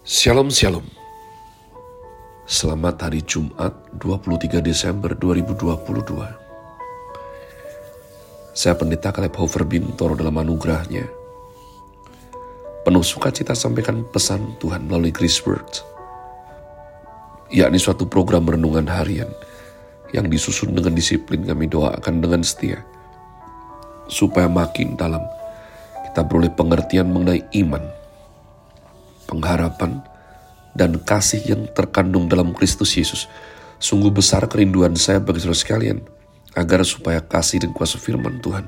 Shalom Shalom. Selamat hari Jumat 23 Desember 2022 Saya pendeta Kaleb Hofer Bintoro dalam anugerahnya. Penuh sukacita sampaikan pesan Tuhan melalui Grace Words yakni suatu program renungan harian yang disusun dengan disiplin kami doakan dengan setia supaya makin dalam kita beroleh pengertian mengenai iman pengharapan, dan kasih yang terkandung dalam Kristus Yesus. Sungguh besar kerinduan saya bagi saudara sekalian, agar supaya kasih dan kuasa firman Tuhan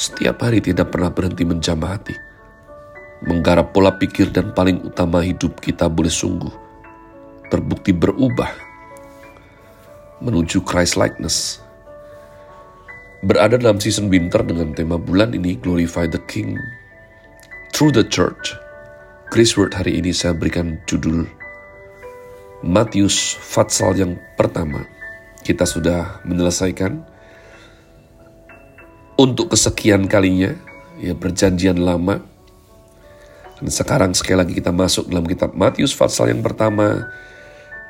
setiap hari tidak pernah berhenti menjamah hati, menggarap pola pikir dan paling utama hidup kita boleh sungguh terbukti berubah menuju Christ likeness. Berada dalam season winter dengan tema bulan ini Glorify the King through the Church Grace Word hari ini saya berikan judul Matius Fatsal yang pertama. Kita sudah menyelesaikan untuk kesekian kalinya, ya perjanjian lama. Dan sekarang sekali lagi kita masuk dalam kitab Matius Fatsal yang pertama.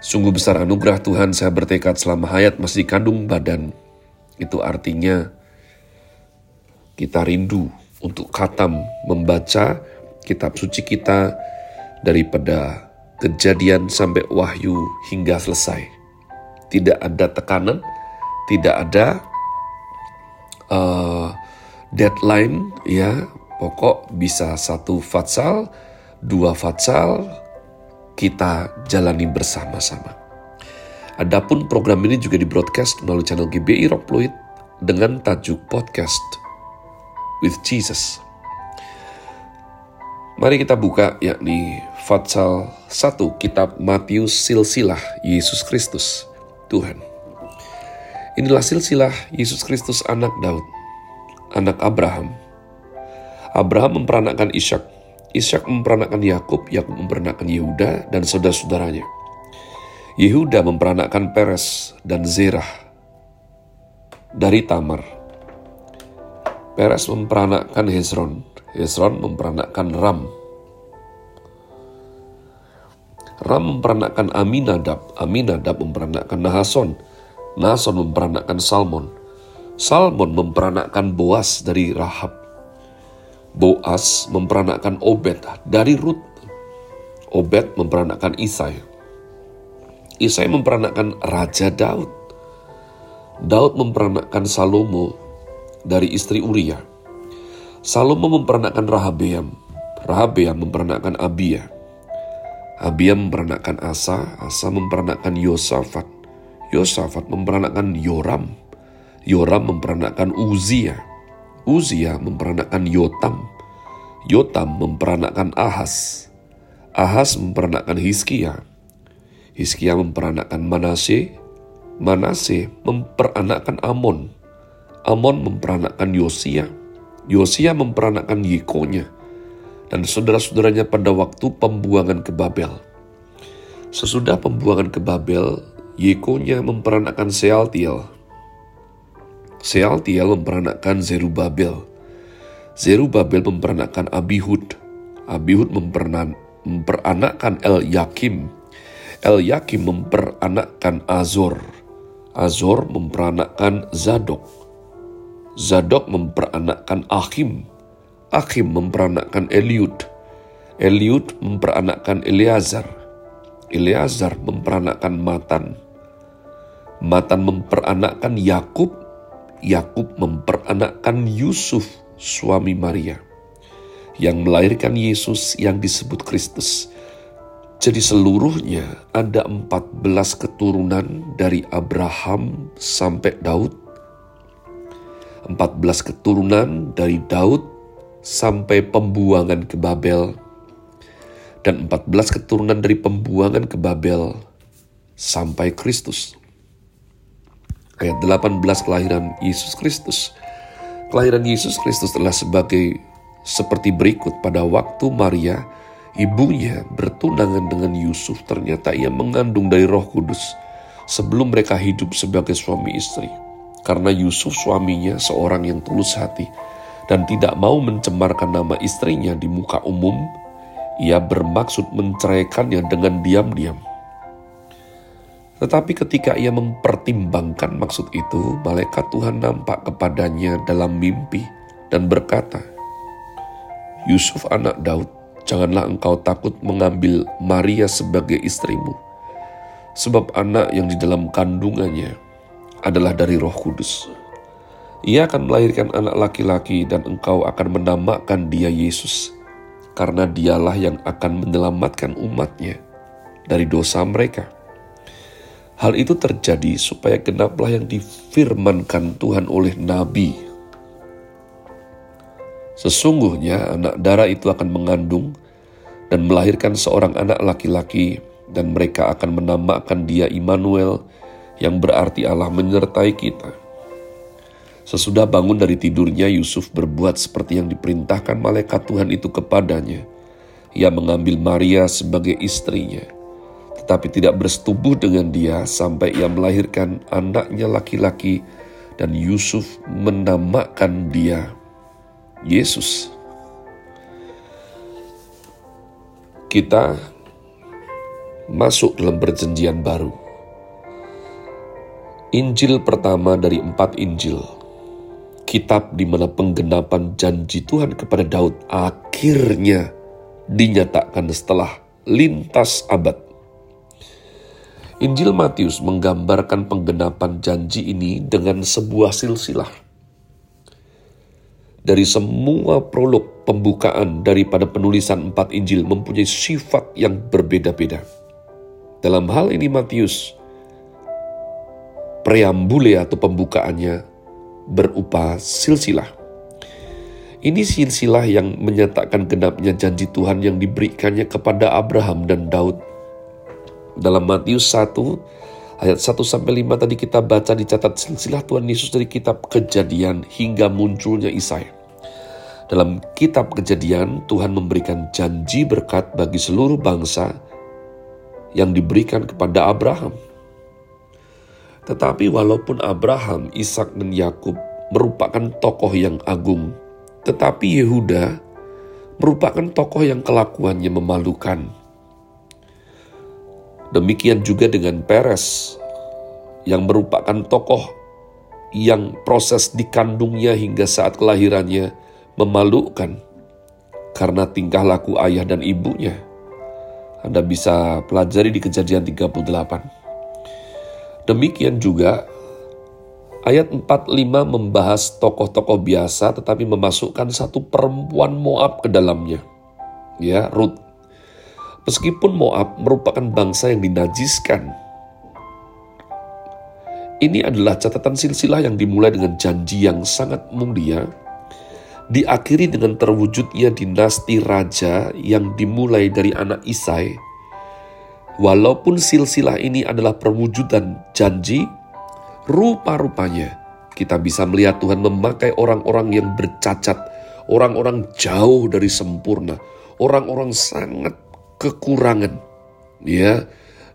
Sungguh besar anugerah Tuhan saya bertekad selama hayat masih dikandung badan. Itu artinya kita rindu untuk katam membaca kitab suci kita daripada kejadian sampai wahyu hingga selesai. Tidak ada tekanan, tidak ada uh, deadline, ya. Pokok bisa satu fatsal, dua fatsal, kita jalani bersama-sama. Adapun program ini juga di broadcast melalui channel GBI Rock Fluid dengan tajuk podcast with Jesus. Mari kita buka yakni Fatsal 1 Kitab Matius Silsilah Yesus Kristus Tuhan. Inilah silsilah Yesus Kristus anak Daud, anak Abraham. Abraham memperanakkan Ishak, Ishak memperanakkan Yakub, Yakub memperanakkan Yehuda dan saudara-saudaranya. Yehuda memperanakkan Peres dan Zerah dari Tamar. Peres memperanakkan Hezron, Hezron memperanakkan Ram. Ram memperanakkan Aminadab, Aminadab memperanakkan Nahason, Nahason memperanakkan Salmon, Salmon memperanakkan Boas dari Rahab, Boas memperanakkan Obed dari Ruth, Obed memperanakkan Isai, Isai memperanakkan Raja Daud, Daud memperanakkan Salomo dari istri Uriah, Salomo memperanakkan Rahabeam. Rahabeam memperanakkan Abia. Abia memperanakkan Asa. Asa memperanakkan Yosafat. Yosafat memperanakkan Yoram. Yoram memperanakkan Uzia. Uzia memperanakkan Yotam. Yotam memperanakkan Ahas. Ahas memperanakkan Hiskia. Hiskia memperanakkan Manase. Manase memperanakkan Amon. Amon memperanakkan Yosia. Yosia memperanakkan Yekonya dan saudara-saudaranya pada waktu pembuangan ke Babel. Sesudah pembuangan ke Babel, Yekonya memperanakkan Sealtiel. Sealtiel memperanakkan Zerubabel. Zerubabel memperanakkan Abihud. Abihud memperanakkan El Yakim. El Yakim memperanakkan Azor. Azor memperanakkan Zadok. Zadok memperanakkan Achim. Achim memperanakkan Eliud. Eliud memperanakkan Eleazar. Eleazar memperanakkan Matan. Matan memperanakkan Yakub. Yakub memperanakkan Yusuf, suami Maria, yang melahirkan Yesus yang disebut Kristus. Jadi seluruhnya ada 14 keturunan dari Abraham sampai Daud 14 keturunan dari Daud sampai pembuangan ke Babel dan 14 keturunan dari pembuangan ke Babel sampai Kristus. Ayat 18 kelahiran Yesus Kristus. Kelahiran Yesus Kristus adalah sebagai seperti berikut pada waktu Maria ibunya bertunangan dengan Yusuf ternyata ia mengandung dari Roh Kudus sebelum mereka hidup sebagai suami istri. Karena Yusuf suaminya seorang yang tulus hati dan tidak mau mencemarkan nama istrinya di muka umum, ia bermaksud menceraikannya dengan diam-diam. Tetapi ketika ia mempertimbangkan maksud itu, malaikat Tuhan nampak kepadanya dalam mimpi dan berkata, Yusuf anak Daud, janganlah engkau takut mengambil Maria sebagai istrimu, sebab anak yang di dalam kandungannya adalah dari roh kudus. Ia akan melahirkan anak laki-laki dan engkau akan menamakan dia Yesus, karena dialah yang akan menyelamatkan umatnya dari dosa mereka. Hal itu terjadi supaya genaplah yang difirmankan Tuhan oleh Nabi. Sesungguhnya anak darah itu akan mengandung dan melahirkan seorang anak laki-laki dan mereka akan menamakan dia Immanuel yang berarti Allah menyertai kita. Sesudah bangun dari tidurnya, Yusuf berbuat seperti yang diperintahkan malaikat Tuhan itu kepadanya. Ia mengambil Maria sebagai istrinya tetapi tidak bersetubuh dengan dia sampai ia melahirkan anaknya laki-laki dan Yusuf menamakan dia Yesus. Kita masuk dalam perjanjian baru. Injil pertama dari empat Injil, kitab di mana penggenapan janji Tuhan kepada Daud akhirnya dinyatakan setelah lintas abad Injil Matius menggambarkan penggenapan janji ini dengan sebuah silsilah. Dari semua prolog pembukaan daripada penulisan empat Injil mempunyai sifat yang berbeda-beda. Dalam hal ini Matius, preambule atau pembukaannya berupa silsilah. Ini silsilah yang menyatakan genapnya janji Tuhan yang diberikannya kepada Abraham dan Daud dalam Matius 1 ayat 1 sampai 5 tadi kita baca dicatat silsilah Tuhan Yesus dari kitab Kejadian hingga munculnya Isai. Dalam kitab Kejadian Tuhan memberikan janji berkat bagi seluruh bangsa yang diberikan kepada Abraham. Tetapi walaupun Abraham, Ishak dan Yakub merupakan tokoh yang agung, tetapi Yehuda merupakan tokoh yang kelakuannya memalukan Demikian juga dengan Peres yang merupakan tokoh yang proses dikandungnya hingga saat kelahirannya memalukan karena tingkah laku ayah dan ibunya. Anda bisa pelajari di kejadian 38. Demikian juga ayat 45 membahas tokoh-tokoh biasa tetapi memasukkan satu perempuan Moab ke dalamnya. Ya, Ruth Meskipun Moab merupakan bangsa yang dinajiskan, ini adalah catatan silsilah yang dimulai dengan janji yang sangat mulia, diakhiri dengan terwujudnya dinasti raja yang dimulai dari anak Isai. Walaupun silsilah ini adalah perwujudan janji, rupa-rupanya kita bisa melihat Tuhan memakai orang-orang yang bercacat, orang-orang jauh dari sempurna, orang-orang sangat kekurangan, ya,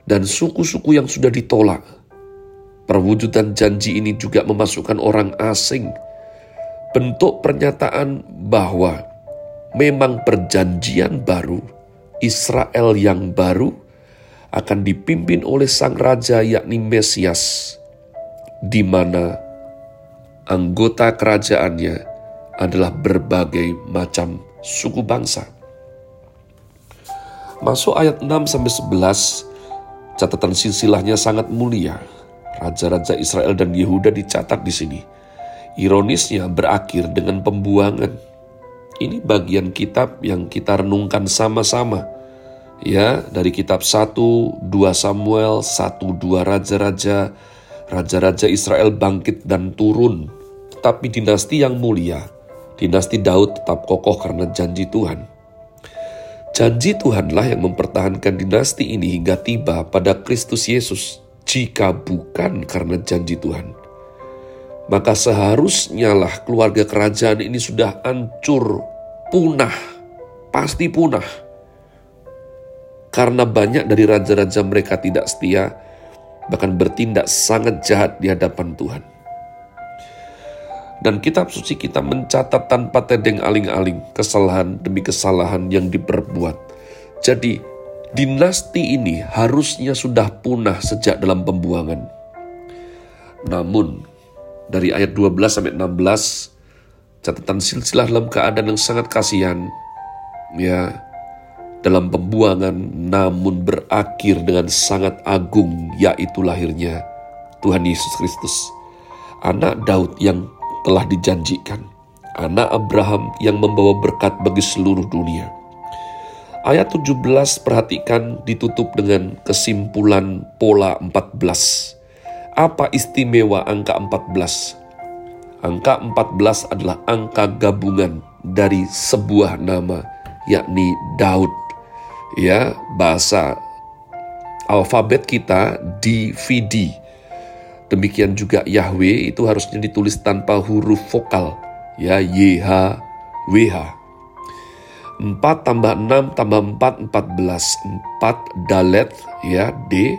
dan suku-suku yang sudah ditolak. Perwujudan janji ini juga memasukkan orang asing. Bentuk pernyataan bahwa memang perjanjian baru, Israel yang baru, akan dipimpin oleh sang raja yakni Mesias, di mana anggota kerajaannya adalah berbagai macam suku bangsa. Masuk ayat 6 sampai 11, catatan silsilahnya sangat mulia. Raja-raja Israel dan Yehuda dicatat di sini. Ironisnya berakhir dengan pembuangan. Ini bagian kitab yang kita renungkan sama-sama. Ya, dari kitab 1, 2 Samuel, 1, 2 Raja-Raja, Raja-Raja Israel bangkit dan turun. Tetapi dinasti yang mulia, dinasti Daud tetap kokoh karena janji Tuhan. Janji Tuhanlah yang mempertahankan dinasti ini hingga tiba pada Kristus Yesus. Jika bukan karena janji Tuhan, maka seharusnya lah keluarga kerajaan ini sudah hancur, punah, pasti punah. Karena banyak dari raja-raja mereka tidak setia, bahkan bertindak sangat jahat di hadapan Tuhan. Dan kitab suci kita mencatat tanpa tedeng aling-aling kesalahan demi kesalahan yang diperbuat. Jadi, dinasti ini harusnya sudah punah sejak dalam pembuangan. Namun, dari ayat 12 sampai 16, catatan silsilah dalam keadaan yang sangat kasihan, ya, dalam pembuangan namun berakhir dengan sangat agung yaitu lahirnya Tuhan Yesus Kristus. Anak Daud yang telah dijanjikan. Anak Abraham yang membawa berkat bagi seluruh dunia. Ayat 17 perhatikan ditutup dengan kesimpulan pola 14 apa istimewa angka 14 angka 14 adalah angka gabungan dari sebuah nama yakni Daud ya bahasa alfabet kita DVD. Demikian juga Yahweh itu harusnya ditulis tanpa huruf vokal. Ya YH WH. 4 tambah 6 tambah 4 14 4 dalet ya D.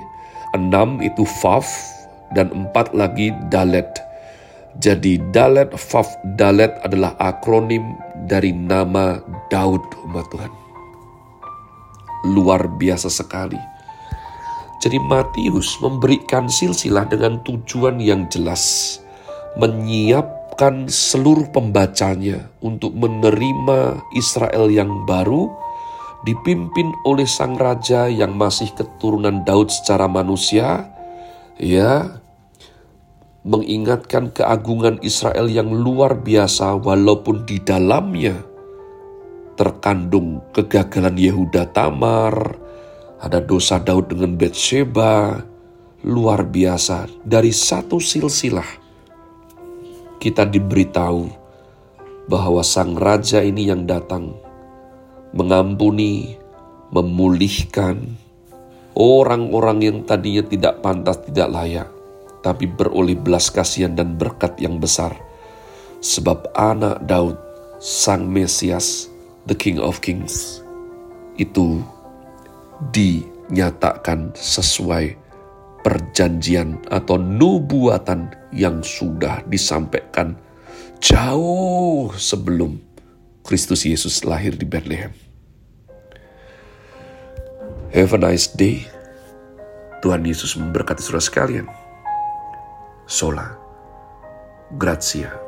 6 itu Faf dan 4 lagi dalet. Jadi dalet Faf dalet adalah akronim dari nama Daud umat Tuhan luar biasa sekali. Jadi Matius memberikan silsilah dengan tujuan yang jelas, menyiapkan seluruh pembacanya untuk menerima Israel yang baru, dipimpin oleh sang raja yang masih keturunan Daud secara manusia, ya, mengingatkan keagungan Israel yang luar biasa walaupun di dalamnya terkandung kegagalan Yehuda Tamar, ada dosa Daud dengan Betsheba, luar biasa. Dari satu silsilah kita diberitahu bahwa sang raja ini yang datang mengampuni, memulihkan orang-orang yang tadinya tidak pantas, tidak layak, tapi beroleh belas kasihan dan berkat yang besar. Sebab anak Daud, sang Mesias, the King of Kings itu dinyatakan sesuai perjanjian atau nubuatan yang sudah disampaikan jauh sebelum Kristus Yesus lahir di Bethlehem. Have a nice day. Tuhan Yesus memberkati saudara sekalian. Sola. Grazie.